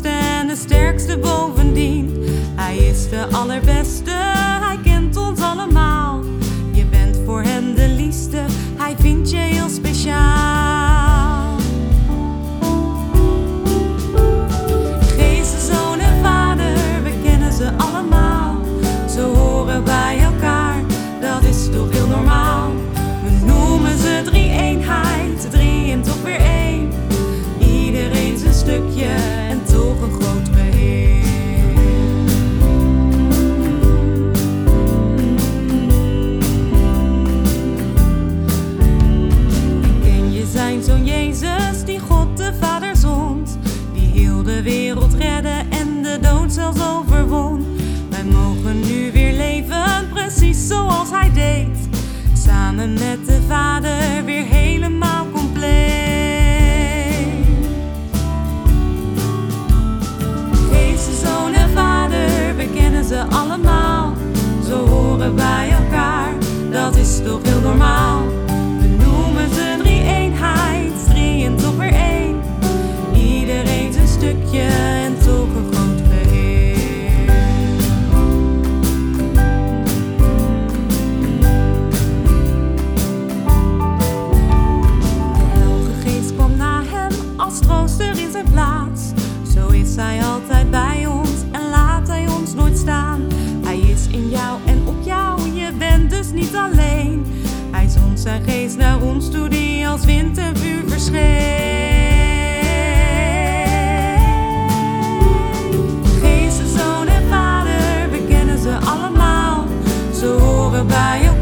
en de sterkste bovendien. Hij is de allerbeste, hij kent ons allemaal. Je bent voor hem de liefste, hij vindt je heel speciaal. Geest, zoon en vader, we kennen ze allemaal. Ze horen bij elkaar, dat is toch heel normaal. We noemen ze drie eenheid, drie en toch weer één. Samen met de Vader weer helemaal compleet. Geest, Zoon en Vader, we kennen ze allemaal. Ze horen bij elkaar, dat is toch heel normaal. als trooster in zijn plaats. Zo is hij altijd bij ons en laat hij ons nooit staan. Hij is in jou en op jou, je bent dus niet alleen. Hij zond zijn geest naar ons toe, die als wintervuur en vuur verscheen. Geest, zoon en vader, we kennen ze allemaal. Ze horen bij elkaar.